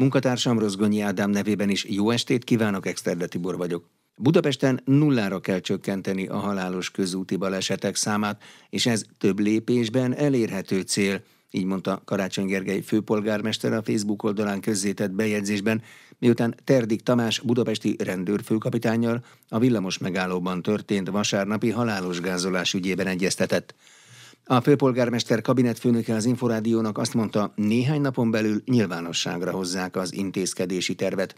Munkatársam Rozgonyi Ádám nevében is jó estét kívánok, Exterde Tibor vagyok. Budapesten nullára kell csökkenteni a halálos közúti balesetek számát, és ez több lépésben elérhető cél, így mondta Karácsony Gergely főpolgármester a Facebook oldalán közzétett bejegyzésben, miután Terdik Tamás budapesti rendőrfőkapitányjal a villamos megállóban történt vasárnapi halálos gázolás ügyében egyeztetett. A főpolgármester kabinetfőnöke az Inforádiónak azt mondta, néhány napon belül nyilvánosságra hozzák az intézkedési tervet.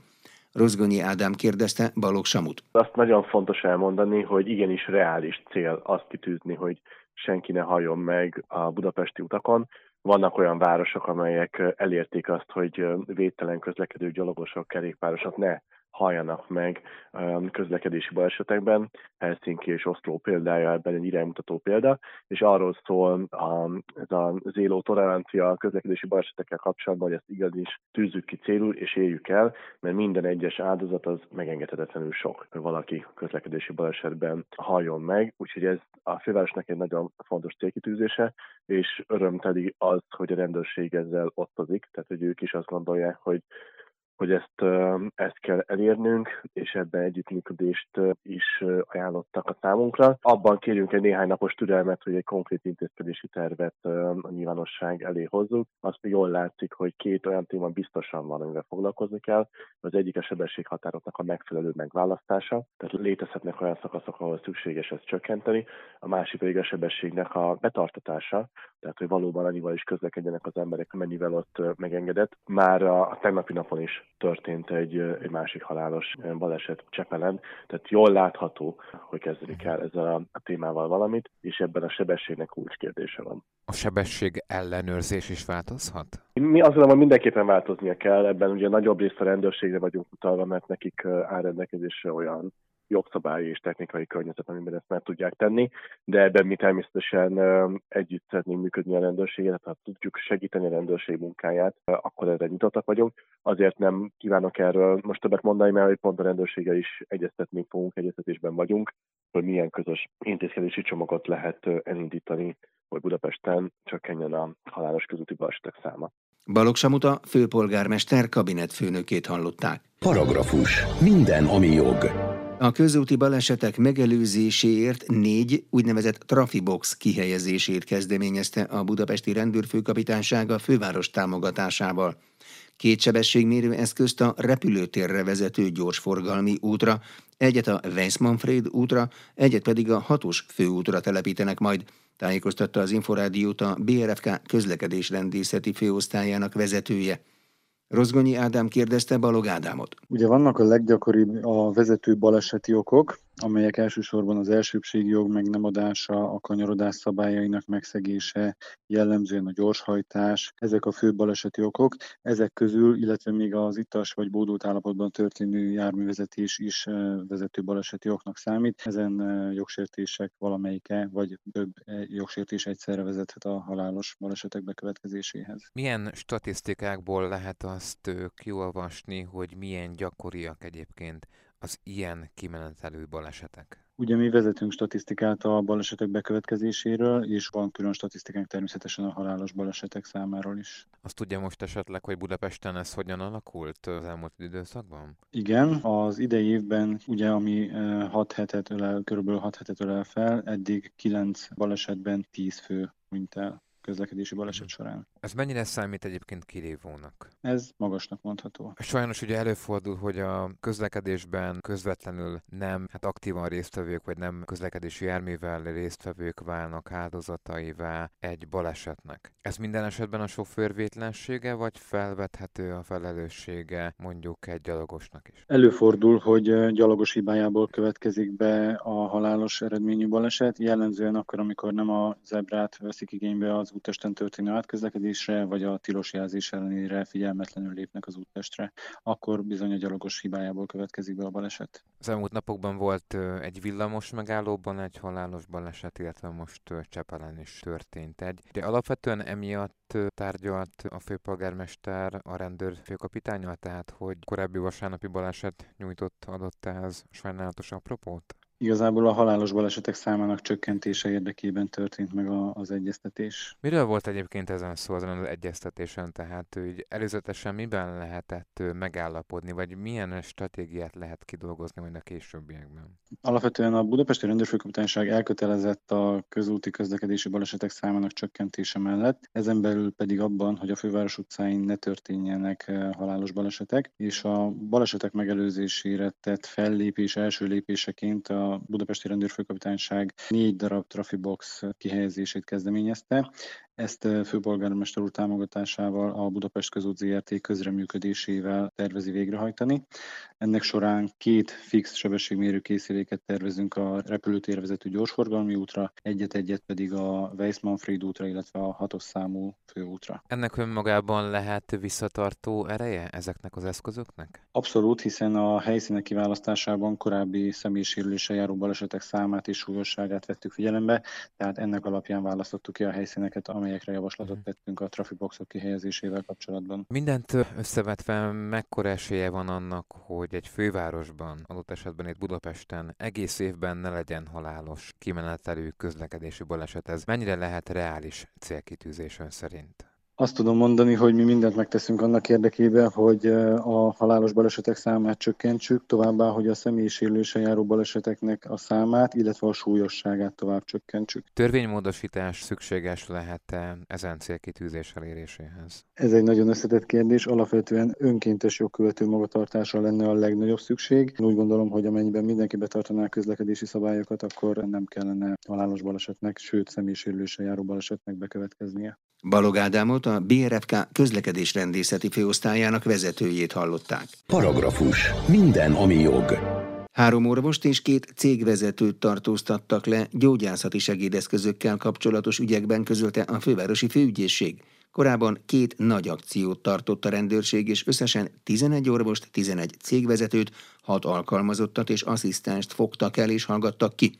Rozgonyi Ádám kérdezte Balogh Samut. Azt nagyon fontos elmondani, hogy igenis reális cél azt kitűzni, hogy senki ne halljon meg a budapesti utakon. Vannak olyan városok, amelyek elérték azt, hogy védtelen közlekedő gyalogosok, kerékpárosok ne halljanak meg um, közlekedési balesetekben. Helsinki és Oszló példája ebben egy iránymutató példa, és arról szól a, ez a zéló tolerancia közlekedési balesetekkel kapcsolatban, hogy ezt igaz is tűzzük ki célul, és éljük el, mert minden egyes áldozat az megengedhetetlenül sok, hogy valaki közlekedési balesetben halljon meg, úgyhogy ez a fővárosnak egy nagyon fontos célkitűzése, és örömteli az, hogy a rendőrség ezzel osztozik, tehát hogy ők is azt gondolják, hogy hogy ezt, ezt kell elérnünk, és ebben együttműködést is ajánlottak a számunkra. Abban kérjünk egy néhány napos türelmet, hogy egy konkrét intézkedési tervet a nyilvánosság elé hozzuk. Azt jól látszik, hogy két olyan téma biztosan van, amivel foglalkozni kell. Az egyik a sebességhatároknak a megfelelő megválasztása, tehát létezhetnek olyan szakaszok, ahol szükséges ezt csökkenteni. A másik pedig a sebességnek a betartatása, tehát hogy valóban annyival is közlekedjenek az emberek, amennyivel ott megengedett. Már a tegnapi napon is történt egy, egy másik halálos baleset Csepelen, tehát jól látható, hogy kezdődik el ezzel a, a témával valamit, és ebben a sebességnek kulcskérdése van. A sebesség ellenőrzés is változhat? Mi azt gondolom, hogy mindenképpen változnia kell, ebben ugye nagyobb részt a rendőrségre vagyunk utalva, mert nekik áll rendelkezésre olyan jogszabályi és technikai környezet, amiben ezt meg tudják tenni, de ebben mi természetesen együtt szeretnénk működni a rendőrséget, ha tudjuk segíteni a rendőrség munkáját, akkor erre nyitottak vagyunk. Azért nem kívánok erről most többet mondani, mert hogy pont a rendőrséggel is egyeztetni fogunk, egyeztetésben vagyunk, hogy milyen közös intézkedési csomagot lehet elindítani, hogy Budapesten csökkenjen a halálos közúti balesetek száma. Balogh Samuta főpolgármester kabinetfőnökét hallották. Paragrafus. Minden, ami jog. A közúti balesetek megelőzéséért négy úgynevezett trafibox kihelyezését kezdeményezte a budapesti rendőrfőkapitányság a főváros támogatásával. Két sebességmérő eszközt a repülőtérre vezető gyorsforgalmi útra, egyet a Weissmanfred útra, egyet pedig a hatos főútra telepítenek majd, tájékoztatta az Inforádiót a BRFK közlekedésrendészeti főosztályának vezetője. Rozgonyi Ádám kérdezte Balog Ádámot. Ugye vannak a leggyakoribb a vezető baleseti okok, amelyek elsősorban az elsőbségi jog meg a kanyarodás szabályainak megszegése, jellemzően a gyorshajtás, ezek a fő baleseti okok. Ezek közül, illetve még az ittas vagy bódult állapotban történő járművezetés is vezető baleseti oknak számít. Ezen jogsértések valamelyike, vagy több jogsértés egyszerre vezethet a halálos balesetek bekövetkezéséhez. Milyen statisztikákból lehet azt kiolvasni, hogy milyen gyakoriak egyébként az ilyen kimenetelő balesetek? Ugye mi vezetünk statisztikát a balesetek bekövetkezéséről, és van külön statisztikánk természetesen a halálos balesetek számáról is. Azt tudja most esetleg, hogy Budapesten ez hogyan alakult az elmúlt időszakban? Igen, az idei évben, ugye ami 6 hetet ölel, körülbelül 6 hetet ölel fel, eddig 9 balesetben 10 fő mint el közlekedési baleset mhm. során. Ez mennyire számít egyébként kirívónak? Ez magasnak mondható. Sajnos ugye előfordul, hogy a közlekedésben közvetlenül nem hát aktívan résztvevők, vagy nem közlekedési járművel résztvevők válnak áldozataivá egy balesetnek. Ez minden esetben a sofőr vétlensége, vagy felvethető a felelőssége mondjuk egy gyalogosnak is? Előfordul, hogy gyalogos hibájából következik be a halálos eredményű baleset, jellemzően akkor, amikor nem a zebrát veszik igénybe az útesten történő átközlekedésre, vagy a tilos jelzés ellenére figyelmetlenül lépnek az úttestre, akkor bizony a gyalogos hibájából következik be a baleset. Az elmúlt napokban volt egy villamos megállóban egy halálos baleset, illetve most Csepelen is történt egy. De alapvetően emiatt tárgyalt a főpolgármester a rendőr főkapitányal, tehát hogy korábbi vasárnapi baleset nyújtott adott ehhez sajnálatos apropót? Igazából a halálos balesetek számának csökkentése érdekében történt meg az egyeztetés. Miről volt egyébként ezen szó azon az egyeztetésen? Tehát hogy előzetesen miben lehetett megállapodni, vagy milyen stratégiát lehet kidolgozni majd a későbbiekben? Alapvetően a Budapesti Rendőrfőkapitányság elkötelezett a közúti közlekedési balesetek számának csökkentése mellett, ezen belül pedig abban, hogy a főváros utcáin ne történjenek halálos balesetek, és a balesetek megelőzésére tett fellépés első lépéseként a Budapesti Rendőrfőkapitányság négy darab trafibox kihelyezését kezdeményezte. Ezt főpolgármester úr támogatásával a Budapest Közút ZRT közreműködésével tervezi végrehajtani. Ennek során két fix sebességmérő készüléket tervezünk a repülőtérvezető vezető gyorsforgalmi útra, egyet-egyet pedig a Weiss-Manfred útra, illetve a hatos számú főútra. Ennek önmagában lehet visszatartó ereje ezeknek az eszközöknek? Abszolút, hiszen a helyszínek kiválasztásában korábbi személyisérülése járó balesetek számát és súlyosságát vettük figyelembe, tehát ennek alapján választottuk ki a helyszíneket, amelyekre javaslatot mhm. tettünk a trafiboxok kihelyezésével kapcsolatban. Mindent összevetve mekkora esélye van annak, hogy egy fővárosban, adott esetben itt Budapesten egész évben ne legyen halálos kimenetelű közlekedési baleset? Ez mennyire lehet reális célkitűzés ön szerint? Azt tudom mondani, hogy mi mindent megteszünk annak érdekében, hogy a halálos balesetek számát csökkentsük, továbbá, hogy a személyi sérülése járó baleseteknek a számát, illetve a súlyosságát tovább csökkentsük. Törvénymódosítás szükséges lehet-e ezen célkitűzés eléréséhez? Ez egy nagyon összetett kérdés. Alapvetően önkéntes jogkövető magatartásra lenne a legnagyobb szükség. Én úgy gondolom, hogy amennyiben mindenki betartaná a közlekedési szabályokat, akkor nem kellene halálos balesetnek, sőt személyi sérülése járó balesetnek bekövetkeznie. Balog Ádámot a BRFK közlekedésrendészeti főosztályának vezetőjét hallották. Paragrafus. Minden, ami jog. Három orvost és két cégvezetőt tartóztattak le gyógyászati segédeszközökkel kapcsolatos ügyekben közölte a fővárosi főügyészség. Korábban két nagy akciót tartott a rendőrség, és összesen 11 orvost, 11 cégvezetőt, 6 alkalmazottat és asszisztenst fogtak el és hallgattak ki.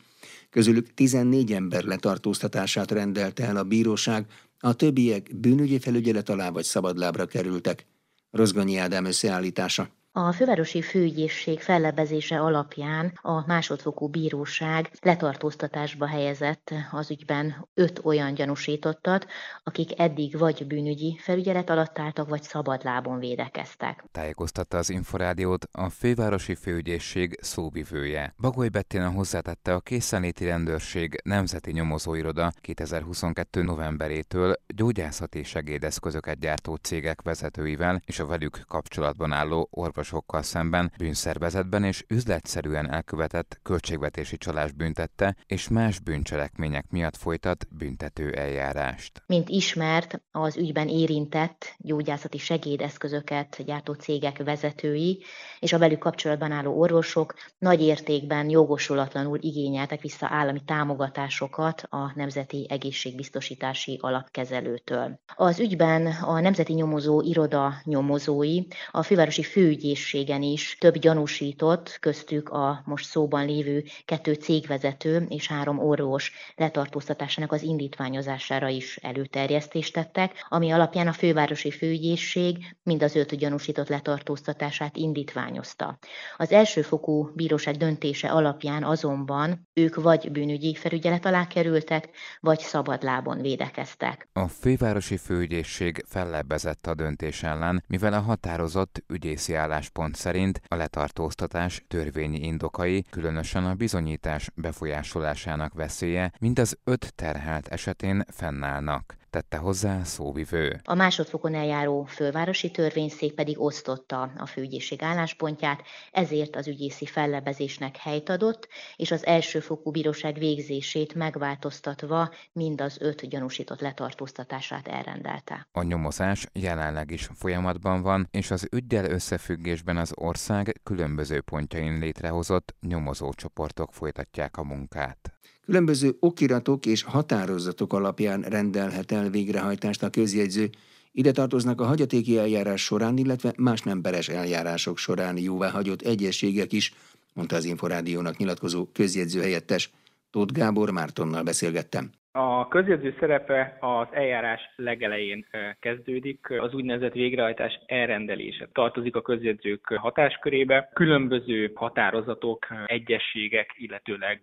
Közülük 14 ember letartóztatását rendelte el a bíróság, a többiek bűnügyi felügyelet alá vagy szabadlábra kerültek. Rozgonyi Ádám összeállítása. A fővárosi főügyészség fellebezése alapján a másodfokú bíróság letartóztatásba helyezett az ügyben öt olyan gyanúsítottat, akik eddig vagy bűnügyi felügyelet alatt álltak, vagy szabadlábon védekeztek. Tájékoztatta az Inforádiót a fővárosi főügyészség szóvivője. Bagoly Bettina hozzátette a készenléti rendőrség nemzeti nyomozóiroda 2022. novemberétől gyógyászati segédeszközöket gyártó cégek vezetőivel és a velük kapcsolatban álló orvos orvosokkal szemben bűnszervezetben és üzletszerűen elkövetett költségvetési csalás büntette, és más bűncselekmények miatt folytat büntető eljárást. Mint ismert, az ügyben érintett gyógyászati segédeszközöket gyártó cégek vezetői és a velük kapcsolatban álló orvosok nagy értékben jogosulatlanul igényeltek vissza állami támogatásokat a Nemzeti Egészségbiztosítási Alapkezelőtől. Az ügyben a Nemzeti Nyomozó Iroda nyomozói a fővárosi főügyi ügyészségen is több gyanúsított, köztük a most szóban lévő kettő cégvezető és három orvos letartóztatásának az indítványozására is előterjesztést tettek, ami alapján a fővárosi főügyészség mind az öt gyanúsított letartóztatását indítványozta. Az elsőfokú bíróság döntése alapján azonban ők vagy bűnügyi felügyelet alá kerültek, vagy szabadlábon védekeztek. A fővárosi főügyészség fellebbezett a döntés ellen, mivel a határozott ügyészi állás álláspont szerint a letartóztatás törvényi indokai, különösen a bizonyítás befolyásolásának veszélye, mind az öt terhelt esetén fennállnak tette hozzá szóvivő. A másodfokon eljáró fővárosi törvényszék pedig osztotta a főügyészség álláspontját, ezért az ügyészi fellebezésnek helyt adott, és az elsőfokú bíróság végzését megváltoztatva mind az öt gyanúsított letartóztatását elrendelte. A nyomozás jelenleg is folyamatban van, és az ügyel összefüggésben az ország különböző pontjain létrehozott nyomozócsoportok folytatják a munkát. Különböző okiratok és határozatok alapján rendelhet el végrehajtást a közjegyző, ide tartoznak a hagyatéki eljárás során, illetve más nem peres eljárások során jóváhagyott egyességek is, mondta az Inforádiónak nyilatkozó közjegyző helyettes. Tóth Gábor Mártonnal beszélgettem. A közjegyző szerepe az eljárás legelején kezdődik, az úgynevezett végrehajtás elrendelése tartozik a közjegyzők hatáskörébe. Különböző határozatok, egyességek, illetőleg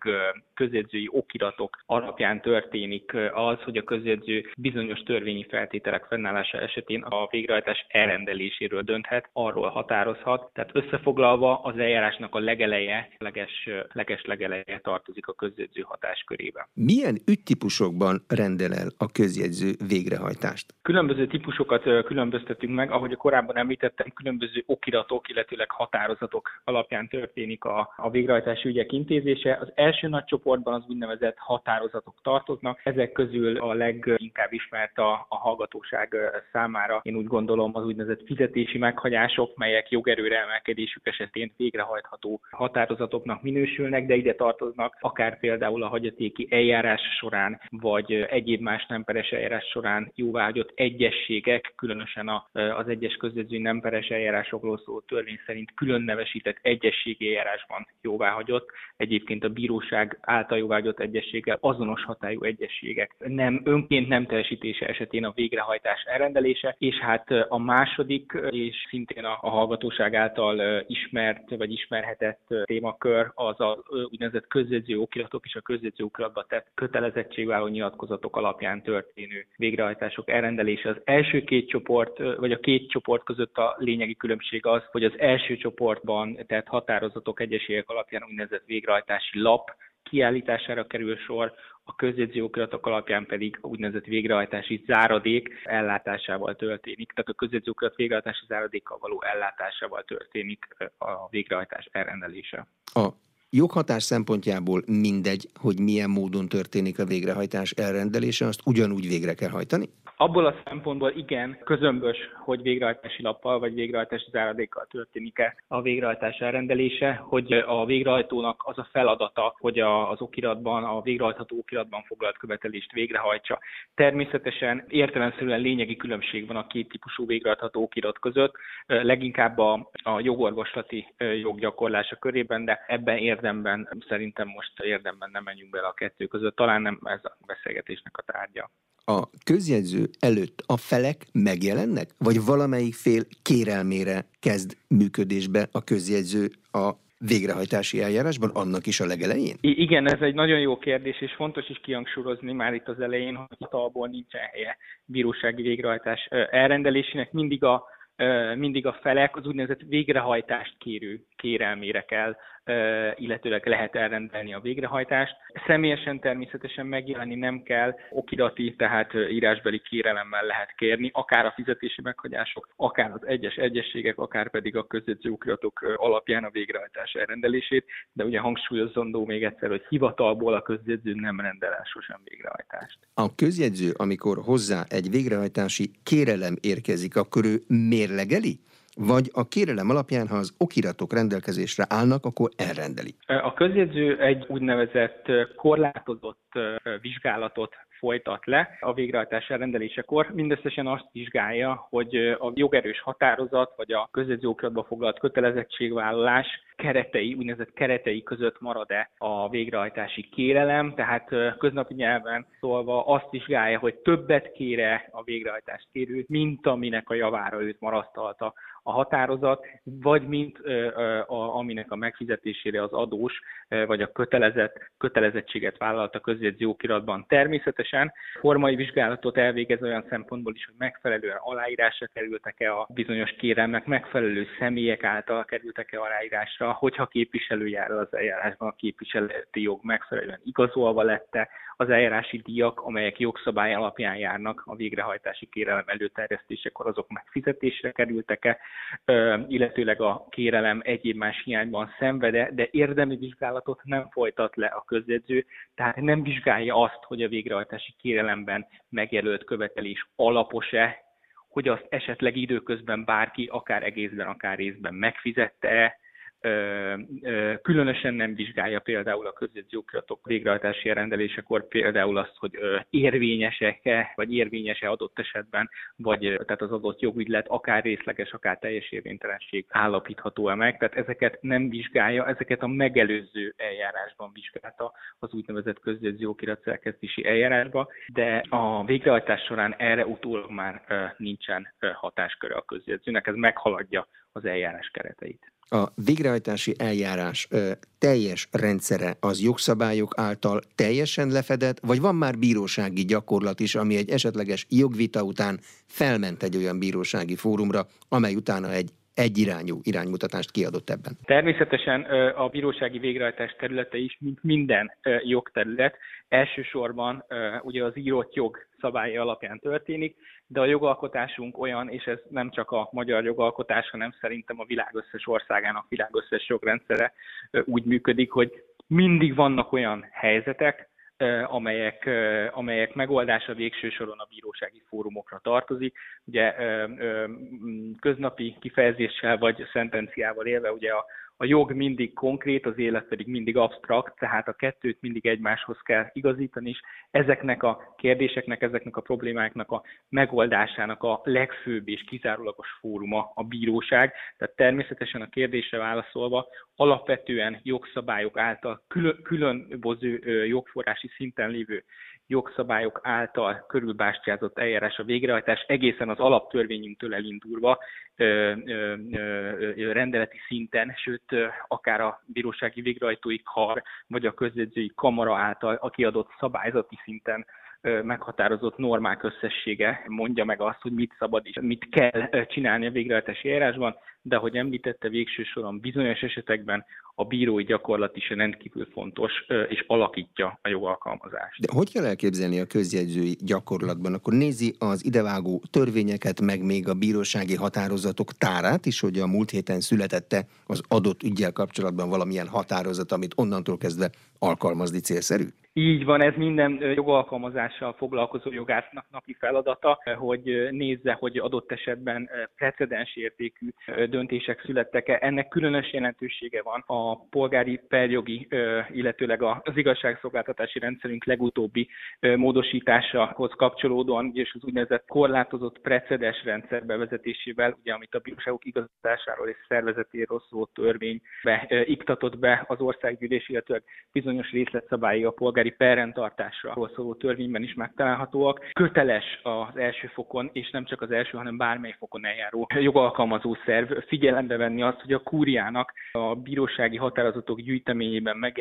közjegyzői okiratok alapján történik az, hogy a közjegyző bizonyos törvényi feltételek fennállása esetén a végrehajtás elrendeléséről dönthet, arról határozhat. Tehát összefoglalva az eljárásnak a legeleje, leges, leges legeleje tartozik a közjegyző hatáskörébe. Milyen ügytípus típusokban rendel el a közjegyző végrehajtást? Különböző típusokat különböztetünk meg, ahogy korábban említettem, különböző okiratok, illetőleg határozatok alapján történik a, a végrehajtási ügyek intézése. Az első nagy csoportban az úgynevezett határozatok tartoznak, ezek közül a leginkább ismert a, a hallgatóság számára, én úgy gondolom az úgynevezett fizetési meghagyások, melyek jogerőre emelkedésük esetén végrehajtható határozatoknak minősülnek, de ide tartoznak akár például a hagyatéki eljárás során vagy egyéb más nemperes eljárás során jóváhagyott egyességek, különösen az egyes közjegyzői nemperes eljárásokról szóló törvény szerint külön nevesített egyességi eljárásban jóváhagyott, egyébként a bíróság által jóváhagyott egyességgel azonos hatályú egyességek. Nem önként nem teljesítése esetén a végrehajtás elrendelése, és hát a második, és szintén a, a hallgatóság által ismert vagy ismerhetett témakör az a úgynevezett közjegyző okiratok és a közjegyző okiratba tett kötelezettségvállalás kiváló nyilatkozatok alapján történő végrehajtások elrendelése. Az első két csoport, vagy a két csoport között a lényegi különbség az, hogy az első csoportban, tehát határozatok egyeségek alapján úgynevezett végrehajtási lap kiállítására kerül sor, a közjegyző okiratok alapján pedig úgynevezett végrehajtási záradék ellátásával történik. Tehát a közjegyző okirat végrehajtási záradékkal való ellátásával történik a végrehajtás elrendelése. A joghatás szempontjából mindegy, hogy milyen módon történik a végrehajtás elrendelése, azt ugyanúgy végre kell hajtani? Abból a szempontból igen, közömbös, hogy végrehajtási lappal vagy végrehajtási záradékkal történik-e a végrehajtás elrendelése, hogy a végrehajtónak az a feladata, hogy az okiratban, a végrehajtható okiratban foglalt követelést végrehajtsa. Természetesen értelemszerűen lényegi különbség van a két típusú végrehajtható okirat között, leginkább a, a jogorvoslati joggyakorlása körében, de ebben érdemben szerintem most érdemben nem menjünk bele a kettő között, talán nem ez a beszélgetésnek a tárgya a közjegyző előtt a felek megjelennek? Vagy valamelyik fél kérelmére kezd működésbe a közjegyző a végrehajtási eljárásban, annak is a legelején? I- igen, ez egy nagyon jó kérdés, és fontos is kihangsúlyozni már itt az elején, hogy hitalból nincsen helye bírósági végrehajtás elrendelésének, mindig a mindig a felek az úgynevezett végrehajtást kérő kérelmére kell illetőleg lehet elrendelni a végrehajtást. Személyesen természetesen megjelenni nem kell, okirati, tehát írásbeli kérelemmel lehet kérni, akár a fizetési meghagyások, akár az egyes egyességek, akár pedig a közjegyző okiratok alapján a végrehajtás elrendelését, de ugye hangsúlyozandó még egyszer, hogy hivatalból a közjegyző nem rendel el sosem végrehajtást. A közjegyző, amikor hozzá egy végrehajtási kérelem érkezik, akkor ő mérlegeli? Vagy a kérelem alapján, ha az okiratok rendelkezésre állnak, akkor elrendeli? A közjegyző egy úgynevezett korlátozott vizsgálatot folytat le a végrehajtás elrendelésekor. Mindösszesen azt vizsgálja, hogy a jogerős határozat vagy a közjegyzőokratba foglalt kötelezettségvállalás keretei, úgynevezett keretei között marad-e a végrehajtási kérelem, tehát köznapi nyelven szólva azt vizsgálja, hogy többet kére a végrehajtást kérő, mint aminek a javára őt marasztalta a határozat, vagy mint a, aminek a megfizetésére az adós vagy a kötelezett, kötelezettséget vállalt a közjegyző okiratban. Természetesen formai vizsgálatot elvégez olyan szempontból is, hogy megfelelően aláírásra kerültek-e a bizonyos kérelmek, megfelelő személyek által kerültek-e aláírásra, hogyha képviselő az eljárásban a képviseleti jog megfelelően igazolva lette, az eljárási díjak, amelyek jogszabály alapján járnak a végrehajtási kérelem előterjesztésekor, azok megfizetésre kerültek-e, illetőleg a kérelem egyéb más hiányban szenvede, de érdemi vizsgálatot nem folytat le a közjegyző, tehát nem vizsgálja azt, hogy a végrehajtási kérelemben megjelölt követelés alapos-e, hogy azt esetleg időközben bárki, akár egészben, akár részben megfizette-e, különösen nem vizsgálja például a közjegyzőkiratok végrehajtási rendelésekor például azt, hogy érvényesek-e, vagy érvényes-e adott esetben, vagy tehát az adott jogügylet akár részleges, akár teljes érvénytelenség állapítható-e meg. Tehát ezeket nem vizsgálja, ezeket a megelőző eljárásban vizsgálta az úgynevezett közjegyzőkirat szerkesztési eljárásban, de a végrehajtás során erre utólag már nincsen hatásköre a közjegyzőnek, ez meghaladja az eljárás kereteit. A végrehajtási eljárás ö, teljes rendszere az jogszabályok által teljesen lefedett, vagy van már bírósági gyakorlat is, ami egy esetleges jogvita után felment egy olyan bírósági fórumra, amely utána egy egyirányú iránymutatást kiadott ebben. Természetesen a bírósági végrehajtás területe is, mint minden jogterület, elsősorban ugye az írott jog szabályi alapján történik, de a jogalkotásunk olyan, és ez nem csak a magyar jogalkotás, hanem szerintem a világ összes országának, világ összes jogrendszere úgy működik, hogy mindig vannak olyan helyzetek, amelyek, amelyek megoldása végső soron a bírósági fórumokra tartozik. Ugye köznapi kifejezéssel vagy szentenciával élve ugye a, a jog mindig konkrét, az élet pedig mindig absztrakt, tehát a kettőt mindig egymáshoz kell igazítani, és ezeknek a kérdéseknek, ezeknek a problémáknak a megoldásának a legfőbb és kizárólagos fóruma a bíróság. Tehát természetesen a kérdésre válaszolva alapvetően jogszabályok által külön, különböző jogforrási szinten lévő jogszabályok által körülbástyázott eljárás a végrehajtás egészen az alaptörvényünktől elindulva rendeleti szinten, sőt akár a bírósági végrehajtói kar vagy a közjegyzői kamara által a kiadott szabályzati szinten meghatározott normák összessége mondja meg azt, hogy mit szabad és mit kell csinálni a végrehajtási eljárásban, de ahogy említette, végső soron bizonyos esetekben a bírói gyakorlat is rendkívül fontos, és alakítja a jogalkalmazást. De hogy kell elképzelni a közjegyzői gyakorlatban? Akkor nézi az idevágó törvényeket, meg még a bírósági határozatok tárát is, hogy a múlt héten születette az adott ügyel kapcsolatban valamilyen határozat, amit onnantól kezdve alkalmazni célszerű? Így van, ez minden jogalkalmazással foglalkozó jogásznak napi feladata, hogy nézze, hogy adott esetben precedens értékű döntések születtek-e. Ennek különös jelentősége van a polgári perjogi, illetőleg az igazságszolgáltatási rendszerünk legutóbbi módosításához kapcsolódóan, és az úgynevezett korlátozott precedens rendszer bevezetésével, ugye, amit a bíróságok igazgatásáról és szervezetéről szóló törvénybe iktatott be az országgyűlés, illetve bizonyos részletszabályi a polgári perrendtartásra szóló törvényben is megtalálhatóak. Köteles az első fokon, és nem csak az első, hanem bármely fokon eljáró jogalkalmazó szerv figyelembe venni azt, hogy a kúriának a bírósági határozatok gyűjteményében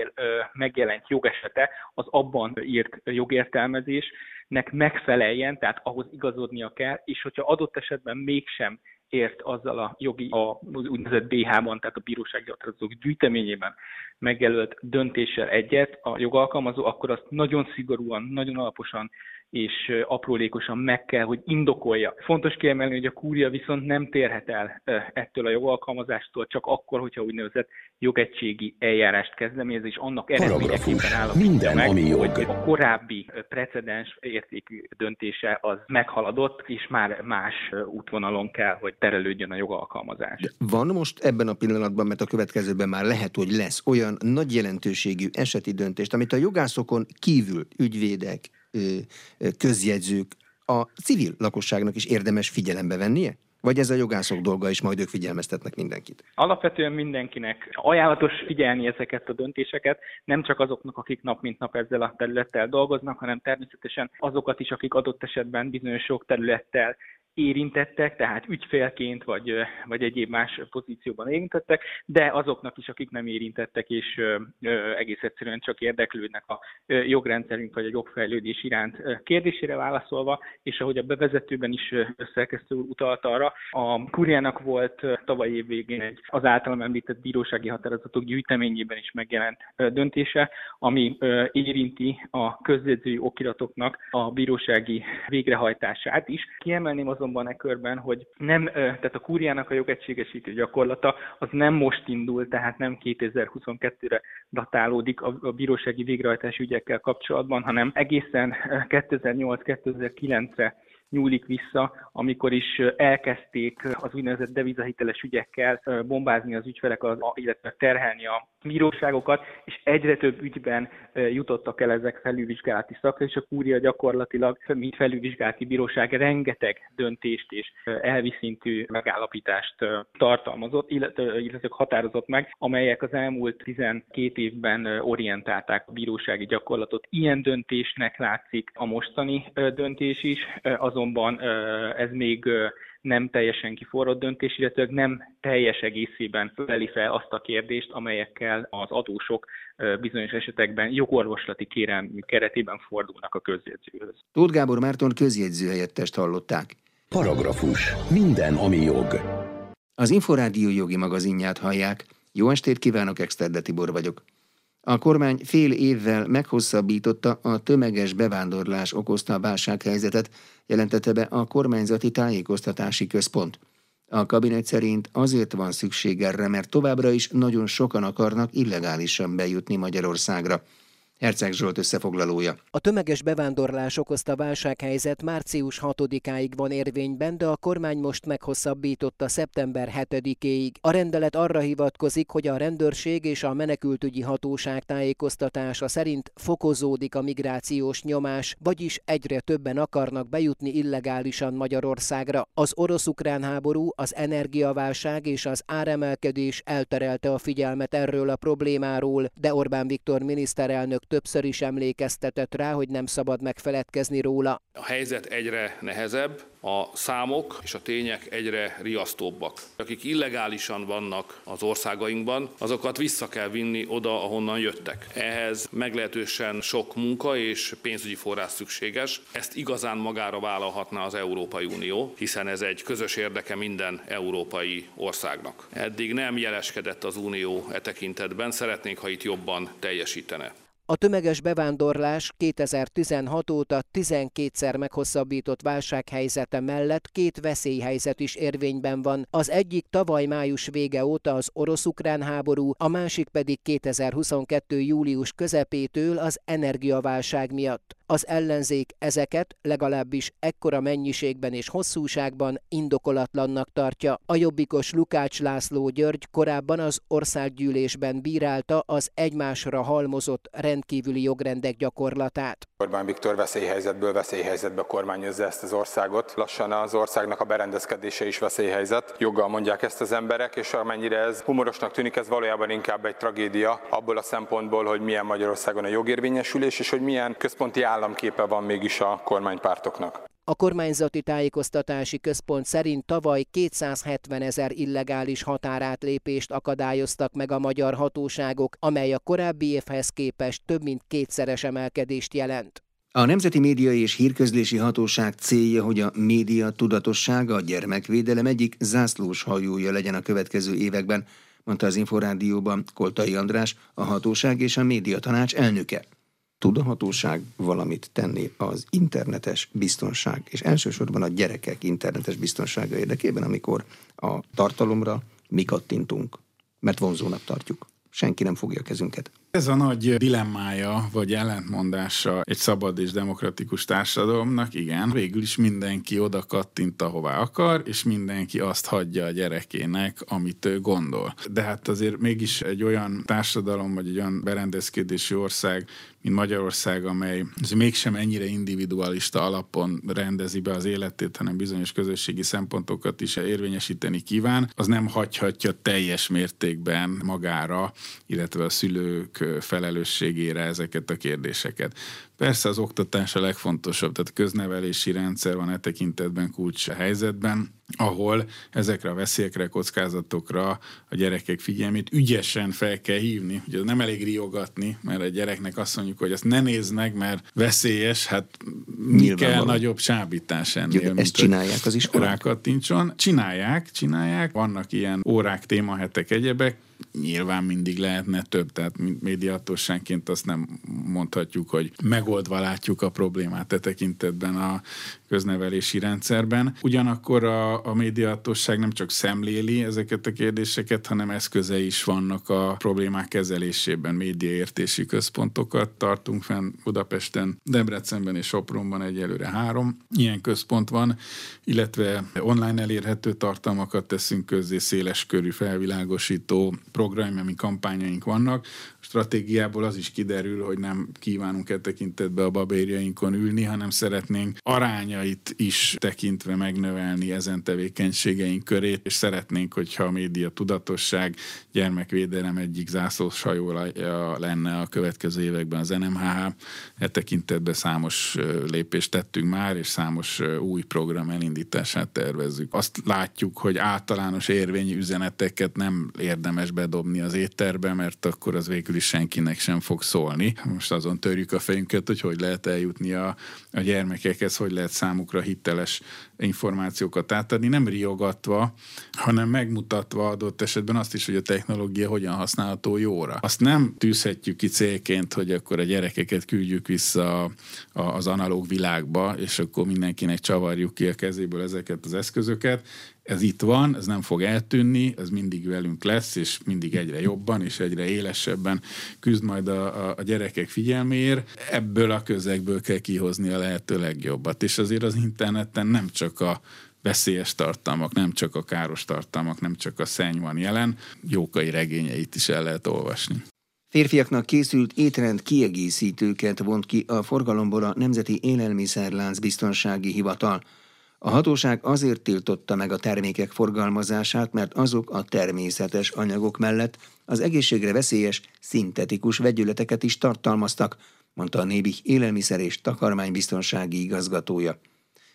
megjelent jogesete az abban írt jogértelmezésnek megfeleljen, tehát ahhoz igazodnia kell, és hogyha adott esetben mégsem ért azzal a jogi, a úgynevezett BH-ban, tehát a bírósági határozatok gyűjteményében megjelölt döntéssel egyet a jogalkalmazó, akkor azt nagyon szigorúan, nagyon alaposan és aprólékosan meg kell, hogy indokolja. Fontos kiemelni, hogy a kúria viszont nem térhet el ettől a jogalkalmazástól, csak akkor, hogyha úgynevezett jogegységi eljárást kezdeményez, és annak eredményeképpen állapítja minden, meg, ami jog. hogy a korábbi precedens értékű döntése az meghaladott, és már más útvonalon kell, hogy terelődjön a jogalkalmazás. De van most ebben a pillanatban, mert a következőben már lehet, hogy lesz olyan nagy jelentőségű eseti döntést, amit a jogászokon kívül ügyvédek, közjegyzők a civil lakosságnak is érdemes figyelembe vennie? Vagy ez a jogászok dolga, és majd ők figyelmeztetnek mindenkit? Alapvetően mindenkinek ajánlatos figyelni ezeket a döntéseket, nem csak azoknak, akik nap mint nap ezzel a területtel dolgoznak, hanem természetesen azokat is, akik adott esetben bizonyos sok területtel érintettek, tehát ügyfélként vagy, vagy egyéb más pozícióban érintettek, de azoknak is, akik nem érintettek, és egész egyszerűen csak érdeklődnek a jogrendszerünk vagy a jogfejlődés iránt kérdésére válaszolva, és ahogy a bevezetőben is szerkesztő utalt arra, a Kuriának volt tavaly év végén egy az általam említett bírósági határozatok gyűjteményében is megjelent döntése, ami érinti a közjegyzői okiratoknak a bírósági végrehajtását is. Kiemelném azon azonban e körben, hogy nem, tehát a kúriának a jogegységesítő gyakorlata az nem most indul, tehát nem 2022-re datálódik a, bírósági végrehajtási ügyekkel kapcsolatban, hanem egészen 2008-2009-re nyúlik vissza, amikor is elkezdték az úgynevezett devizahiteles ügyekkel bombázni az ügyfelek, illetve terhelni a bíróságokat, és egyre több ügyben jutottak el ezek felülvizsgálati szakra, és a kúria gyakorlatilag, mint felülvizsgálati bíróság rengeteg döntést és elvi szintű megállapítást tartalmazott, illetve határozott meg, amelyek az elmúlt 12 évben orientálták a bírósági gyakorlatot. Ilyen döntésnek látszik a mostani döntés is, azonban ez még nem teljesen kiforrott döntés, illetve nem teljes egészében föleli fel azt a kérdést, amelyekkel az adósok bizonyos esetekben jogorvoslati kérelmű keretében fordulnak a közjegyzőhöz. Tóth Gábor Márton közjegyzőhelyettest hallották. Paragrafus. Minden, ami jog. Az Inforádió jogi magazinját hallják. Jó estét kívánok, Exterde Tibor vagyok. A kormány fél évvel meghosszabbította a tömeges bevándorlás okozta a válsághelyzetet, jelentette be a kormányzati tájékoztatási központ. A kabinet szerint azért van szükség erre, mert továbbra is nagyon sokan akarnak illegálisan bejutni Magyarországra. Herceg Zsolt összefoglalója. A tömeges bevándorlás okozta válsághelyzet március 6-áig van érvényben, de a kormány most meghosszabbította szeptember 7-éig. A rendelet arra hivatkozik, hogy a rendőrség és a menekültügyi hatóság tájékoztatása szerint fokozódik a migrációs nyomás, vagyis egyre többen akarnak bejutni illegálisan Magyarországra. Az orosz-ukrán háború, az energiaválság és az áremelkedés elterelte a figyelmet erről a problémáról, de Orbán Viktor miniszterelnök többször is emlékeztetett rá, hogy nem szabad megfeledkezni róla. A helyzet egyre nehezebb, a számok és a tények egyre riasztóbbak. Akik illegálisan vannak az országainkban, azokat vissza kell vinni oda, ahonnan jöttek. Ehhez meglehetősen sok munka és pénzügyi forrás szükséges. Ezt igazán magára vállalhatná az Európai Unió, hiszen ez egy közös érdeke minden európai országnak. Eddig nem jeleskedett az Unió e tekintetben, szeretnénk, ha itt jobban teljesítene. A tömeges bevándorlás 2016 óta 12-szer meghosszabbított válsághelyzete mellett két veszélyhelyzet is érvényben van. Az egyik tavaly május vége óta az orosz-ukrán háború, a másik pedig 2022. július közepétől az energiaválság miatt. Az ellenzék ezeket legalábbis ekkora mennyiségben és hosszúságban indokolatlannak tartja. A jobbikos Lukács László György korábban az országgyűlésben bírálta az egymásra halmozott rendkívüli jogrendek gyakorlatát. Orbán Viktor veszélyhelyzetből veszélyhelyzetbe kormányozza ezt az országot. Lassan az országnak a berendezkedése is veszélyhelyzet. Joggal mondják ezt az emberek, és amennyire ez humorosnak tűnik, ez valójában inkább egy tragédia abból a szempontból, hogy milyen Magyarországon a jogérvényesülés, és hogy milyen központi államképe van mégis a kormánypártoknak. A kormányzati tájékoztatási központ szerint tavaly 270 ezer illegális határátlépést akadályoztak meg a magyar hatóságok, amely a korábbi évhez képest több mint kétszeres emelkedést jelent. A Nemzeti Média és Hírközlési Hatóság célja, hogy a média tudatossága a gyermekvédelem egyik zászlós hajója legyen a következő években, mondta az Inforádióban Koltai András, a hatóság és a médiatanács elnöke tud a hatóság valamit tenni az internetes biztonság, és elsősorban a gyerekek internetes biztonsága érdekében, amikor a tartalomra mi kattintunk, mert vonzónak tartjuk. Senki nem fogja a kezünket. Ez a nagy dilemmája, vagy ellentmondása egy szabad és demokratikus társadalomnak, igen, végül is mindenki oda kattint, ahová akar, és mindenki azt hagyja a gyerekének, amit ő gondol. De hát azért mégis egy olyan társadalom, vagy egy olyan berendezkedési ország, mint Magyarország, amely mégsem ennyire individualista alapon rendezi be az életét, hanem bizonyos közösségi szempontokat is érvényesíteni kíván, az nem hagyhatja teljes mértékben magára, illetve a szülők felelősségére ezeket a kérdéseket. Persze az oktatás a legfontosabb, tehát köznevelési rendszer van e tekintetben kulcs helyzetben, ahol ezekre a veszélyekre, kockázatokra a gyerekek figyelmét ügyesen fel kell hívni. Ugye nem elég riogatni, mert a gyereknek azt mondjuk, hogy ezt ne nézd meg, mert veszélyes, hát mi kell nagyobb csábítás ennél. Jó, ezt csinálják az iskolák? Rákattincson. Csinálják, csinálják. Vannak ilyen órák, témahetek, egyebek, nyilván mindig lehetne több, tehát médiatósánként azt nem mondhatjuk, hogy megoldva látjuk a problémát e tekintetben. A köznevelési rendszerben. Ugyanakkor a, a médiahatóság nem csak szemléli ezeket a kérdéseket, hanem eszköze is vannak a problémák kezelésében. Médiaértési központokat tartunk fenn Budapesten, Debrecenben és Sopronban egyelőre három ilyen központ van, illetve online elérhető tartalmakat teszünk közzé, széles körű felvilágosító programjami kampányaink vannak. A stratégiából az is kiderül, hogy nem kívánunk e tekintetbe a babérjainkon ülni, hanem szeretnénk arányait is tekintve megnövelni ezen tevékenységeink körét, és szeretnénk, hogyha a média tudatosság, gyermekvédelem egyik zászlós lenne a következő években az NMHH. E tekintetben számos lépést tettünk már, és számos új program elindítását tervezzük. Azt látjuk, hogy általános érvényű üzeneteket nem érdemes bedobni az étterbe, mert akkor az végül is senkinek sem fog szólni. Most azon törjük a fejünket, hogy hogy lehet eljutni a, a gyermekekhez, hogy lehet számukra hiteles információkat átadni, nem riogatva, hanem megmutatva adott esetben azt is, hogy a technológia hogyan használható jóra. Azt nem tűzhetjük ki célként, hogy akkor a gyerekeket küldjük vissza az analóg világba, és akkor mindenkinek csavarjuk ki a kezéből ezeket az eszközöket ez itt van, ez nem fog eltűnni, ez mindig velünk lesz, és mindig egyre jobban és egyre élesebben küzd majd a, a, a gyerekek figyelméért. Ebből a közegből kell kihozni a lehető legjobbat. És azért az interneten nem csak a veszélyes tartalmak, nem csak a káros tartalmak, nem csak a szenny van jelen, jókai regényeit is el lehet olvasni. Férfiaknak készült étrend kiegészítőket vont ki a forgalomból a Nemzeti Élelmiszerlánc Biztonsági Hivatal – a hatóság azért tiltotta meg a termékek forgalmazását, mert azok a természetes anyagok mellett az egészségre veszélyes, szintetikus vegyületeket is tartalmaztak, mondta a Nébih élelmiszer és takarmánybiztonsági igazgatója.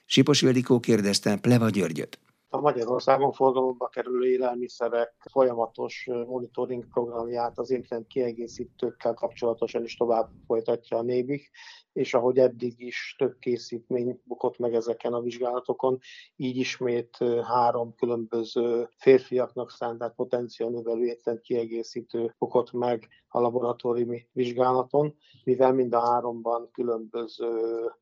Sipos Ildikó kérdezte Pleva Györgyöt. A Magyarországon forgalomba kerülő élelmiszerek folyamatos monitoring programját az étrend kiegészítőkkel kapcsolatosan is tovább folytatja a Nébik, és ahogy eddig is több készítmény bukott meg ezeken a vizsgálatokon, így ismét három különböző férfiaknak szánt, potenciál növelő étrend kiegészítő bukott meg a laboratóriumi vizsgálaton, mivel mind a háromban különböző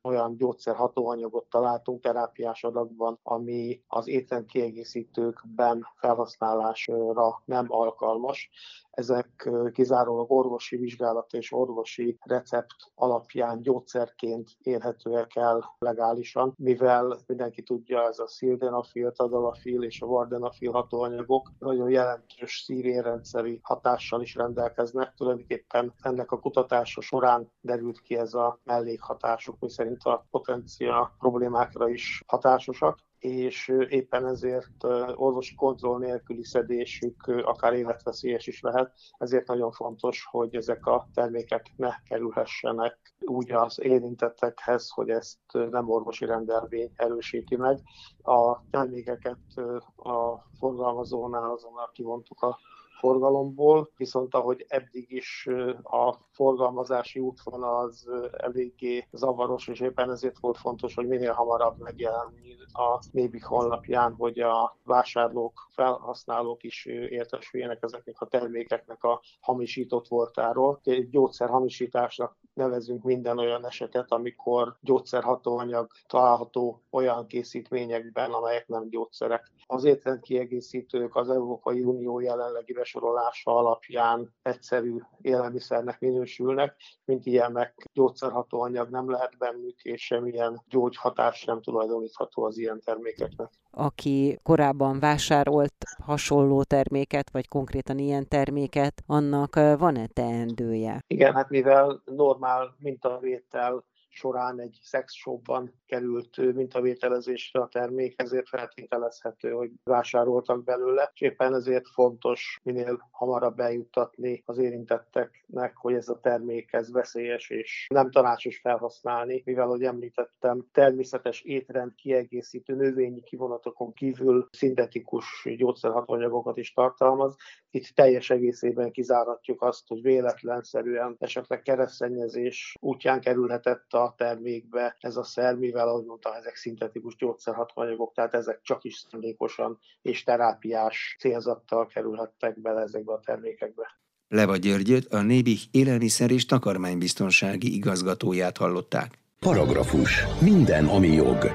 olyan gyógyszerhatóanyagot találtunk terápiás adagban, ami az étrend kiegészítőkben felhasználásra nem alkalmas. Ezek kizárólag orvosi vizsgálat és orvosi recept alapján gyógyszerként érhetőek el legálisan, mivel mindenki tudja, ez a szildenafil, tadalafil és a vardenafil hatóanyagok nagyon jelentős szívérrendszeri hatással is rendelkeznek. Tulajdonképpen ennek a kutatása során derült ki ez a mellékhatásuk, miszerint a potencia problémákra is hatásosak és éppen ezért orvosi kontroll nélküli szedésük akár életveszélyes is lehet, ezért nagyon fontos, hogy ezek a termékek ne kerülhessenek úgy az érintettekhez, hogy ezt nem orvosi rendelvény erősíti meg. A termékeket a forgalmazónál azonnal kivontuk a forgalomból, viszont ahogy eddig is a forgalmazási útvonal az eléggé zavaros, és éppen ezért volt fontos, hogy minél hamarabb megjelenni a Nébik honlapján, hogy a vásárlók, felhasználók is értesüljenek ezeknek a termékeknek a hamisított voltáról. Egy gyógyszerhamisításnak nevezünk minden olyan esetet, amikor gyógyszerhatóanyag található olyan készítményekben, amelyek nem gyógyszerek. Az étrendkiegészítők az Európai Unió jelenlegi besorolása alapján egyszerű élelmiszernek minősülnek, mint ilyenek gyógyszerhatóanyag nem lehet bennük, és semmilyen gyógyhatás nem tulajdonítható az ilyen termékeknek. Aki korábban vásárolt hasonló terméket, vagy konkrétan ilyen terméket, annak van-e teendője? Igen, hát mivel normál mintavétel során egy szexshopban került mintavételezésre a termék, ezért feltételezhető, hogy vásároltak belőle, és éppen ezért fontos minél hamarabb eljuttatni az érintetteknek, hogy ez a termék ez veszélyes és nem tanácsos felhasználni, mivel, ahogy említettem, természetes étrend kiegészítő növényi kivonatokon kívül szintetikus gyógyszerhatóanyagokat is tartalmaz. Itt teljes egészében kizáratjuk azt, hogy véletlenszerűen esetleg keresztényezés útján kerülhetett a termékbe ez a szer, mivel mivel ahogy mondtam, ezek szintetikus gyógyszerhatóanyagok, tehát ezek csak is szándékosan és terápiás célzattal kerülhettek bele ezekbe a termékekbe. Leva Györgyöt, a Nébih élelmiszer és takarmánybiztonsági igazgatóját hallották. Paragrafus. Minden, ami jog.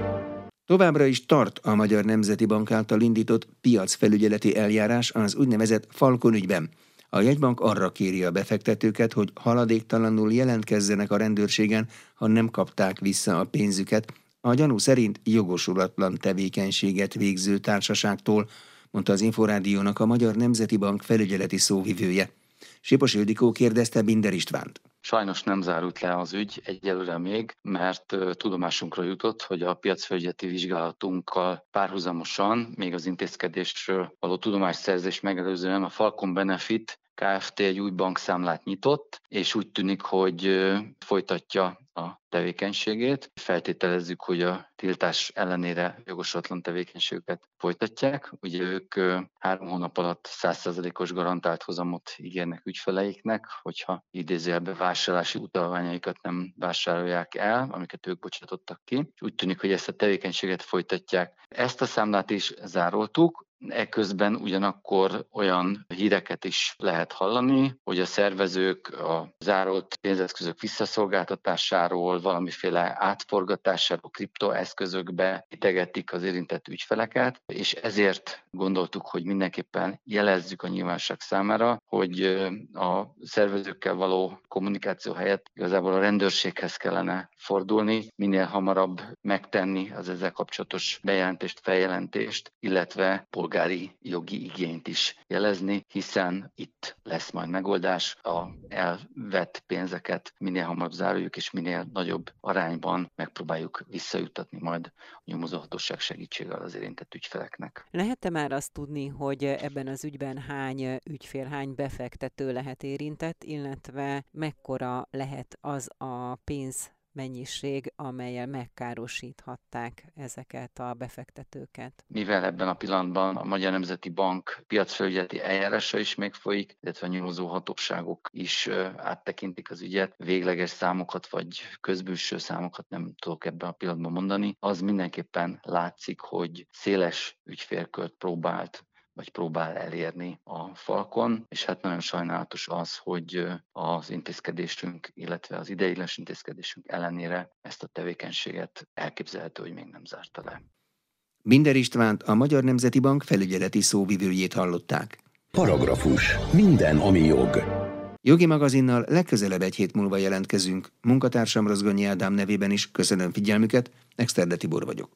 Továbbra is tart a Magyar Nemzeti Bank által indított piacfelügyeleti eljárás az úgynevezett Falkon ügyben. A jegybank arra kéri a befektetőket, hogy haladéktalanul jelentkezzenek a rendőrségen, ha nem kapták vissza a pénzüket, a gyanú szerint jogosulatlan tevékenységet végző társaságtól, mondta az Inforádiónak a Magyar Nemzeti Bank felügyeleti szóvivője. Sipos Ildikó kérdezte Binder Istvánt. Sajnos nem zárult le az ügy egyelőre még, mert tudomásunkra jutott, hogy a piacfelügyeleti vizsgálatunkkal párhuzamosan, még az intézkedésről való tudomásszerzés megelőzően a Falcon Benefit Kft. egy új bankszámlát nyitott, és úgy tűnik, hogy folytatja a tevékenységét. Feltételezzük, hogy a tiltás ellenére jogosatlan tevékenységüket folytatják. Ugye ők három hónap alatt 100%-os garantált hozamot ígérnek ügyfeleiknek, hogyha idézőjelbe vásárlási utalványaikat nem vásárolják el, amiket ők bocsátottak ki. Úgy tűnik, hogy ezt a tevékenységet folytatják. Ezt a számlát is zároltuk, Eközben ugyanakkor olyan híreket is lehet hallani, hogy a szervezők a zárolt pénzeszközök visszaszolgáltatásáról, valamiféle átforgatásáról kriptoeszközökbe itegetik az érintett ügyfeleket, és ezért gondoltuk, hogy mindenképpen jelezzük a nyilvánosság számára, hogy a szervezőkkel való kommunikáció helyett igazából a rendőrséghez kellene fordulni, minél hamarabb megtenni az ezzel kapcsolatos bejelentést, feljelentést, illetve polgári jogi igényt is jelezni, hiszen itt lesz majd megoldás, a elvett pénzeket minél hamarabb záruljuk, és minél nagyobb arányban megpróbáljuk visszajutatni majd a nyomozóhatóság segítségével az érintett ügyfeleknek. Lehet-e már azt tudni, hogy ebben az ügyben hány ügyfél, hány befektető lehet érintett, illetve mekkora lehet az a pénz mennyiség, amelyel megkárosíthatták ezeket a befektetőket. Mivel ebben a pillanatban a Magyar Nemzeti Bank piacfelügyeleti eljárása is még folyik, illetve a nyomozó hatóságok is áttekintik az ügyet, végleges számokat vagy közbülső számokat nem tudok ebben a pillanatban mondani, az mindenképpen látszik, hogy széles ügyfélkört próbált vagy próbál elérni a falkon, és hát nagyon sajnálatos az, hogy az intézkedésünk, illetve az ideiglenes intézkedésünk ellenére ezt a tevékenységet elképzelhető, hogy még nem zárta le. Binder Istvánt a Magyar Nemzeti Bank felügyeleti szóvivőjét hallották. Paragrafus. Minden, ami jog. Jogi magazinnal legközelebb egy hét múlva jelentkezünk. Munkatársam Rozgonyi Ádám nevében is köszönöm figyelmüket, Exterde Tibor vagyok.